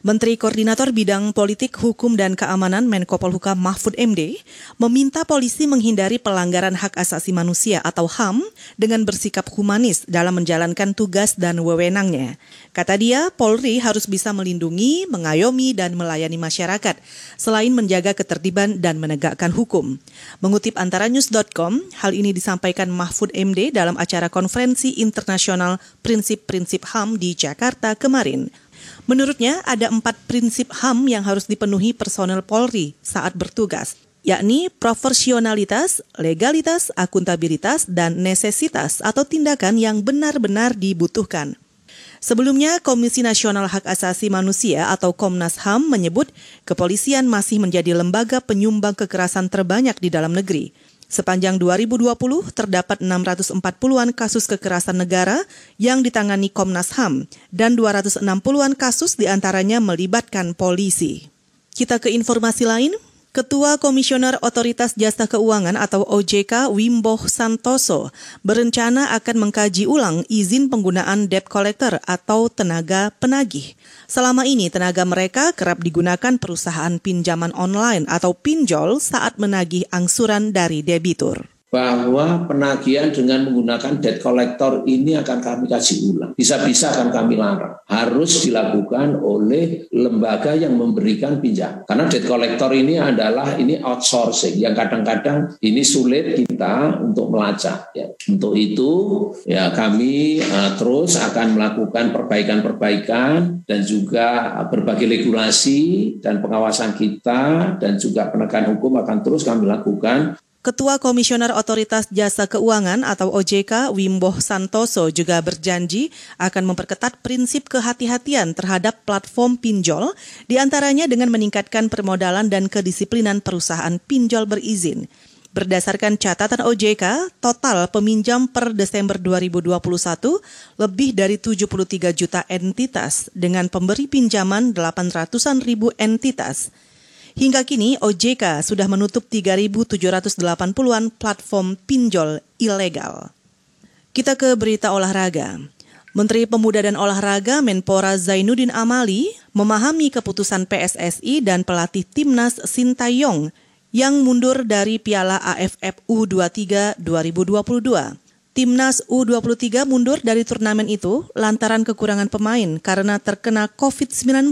Menteri Koordinator Bidang Politik, Hukum, dan Keamanan Menko Polhukam Mahfud MD meminta polisi menghindari pelanggaran hak asasi manusia atau HAM dengan bersikap humanis dalam menjalankan tugas dan wewenangnya. Kata dia, Polri harus bisa melindungi, mengayomi, dan melayani masyarakat, selain menjaga ketertiban dan menegakkan hukum. Mengutip antara news.com, hal ini disampaikan Mahfud MD dalam acara konferensi internasional prinsip-prinsip HAM di Jakarta kemarin. Menurutnya ada empat prinsip HAM yang harus dipenuhi personel Polri saat bertugas, yakni profesionalitas, legalitas, akuntabilitas, dan nesesitas atau tindakan yang benar-benar dibutuhkan. Sebelumnya, Komisi Nasional Hak Asasi Manusia atau Komnas HAM menyebut kepolisian masih menjadi lembaga penyumbang kekerasan terbanyak di dalam negeri. Sepanjang 2020 terdapat 640-an kasus kekerasan negara yang ditangani Komnas HAM dan 260-an kasus di antaranya melibatkan polisi. Kita ke informasi lain. Ketua Komisioner Otoritas Jasa Keuangan atau OJK Wimbo Santoso berencana akan mengkaji ulang izin penggunaan debt collector atau tenaga penagih. Selama ini tenaga mereka kerap digunakan perusahaan pinjaman online atau pinjol saat menagih angsuran dari debitur bahwa penagihan dengan menggunakan debt collector ini akan kami kaji ulang. Bisa-bisa akan kami larang. Harus dilakukan oleh lembaga yang memberikan pinjam. Karena debt collector ini adalah ini outsourcing yang kadang-kadang ini sulit kita untuk melacak. Ya. Untuk itu ya kami uh, terus akan melakukan perbaikan-perbaikan dan juga berbagai regulasi dan pengawasan kita dan juga penegakan hukum akan terus kami lakukan Ketua Komisioner Otoritas Jasa Keuangan atau OJK Wimbo Santoso juga berjanji akan memperketat prinsip kehati-hatian terhadap platform pinjol, di antaranya dengan meningkatkan permodalan dan kedisiplinan perusahaan pinjol berizin. Berdasarkan catatan OJK, total peminjam per Desember 2021 lebih dari 73 juta entitas dengan pemberi pinjaman 800-an ribu entitas. Hingga kini OJK sudah menutup 3.780-an platform pinjol ilegal. Kita ke berita olahraga. Menteri Pemuda dan Olahraga Menpora Zainuddin Amali memahami keputusan PSSI dan pelatih timnas Sintayong yang mundur dari Piala AFF U23 2022. Timnas U23 mundur dari turnamen itu lantaran kekurangan pemain karena terkena COVID-19.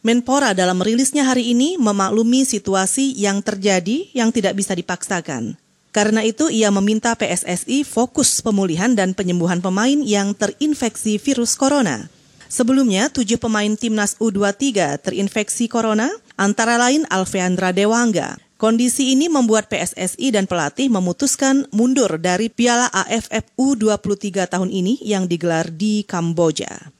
Menpora dalam rilisnya hari ini memaklumi situasi yang terjadi yang tidak bisa dipaksakan. Karena itu ia meminta PSSI fokus pemulihan dan penyembuhan pemain yang terinfeksi virus corona. Sebelumnya, tujuh pemain timnas U23 terinfeksi corona, antara lain Alveandra Dewangga. Kondisi ini membuat PSSI dan pelatih memutuskan mundur dari Piala AFF U23 tahun ini yang digelar di Kamboja.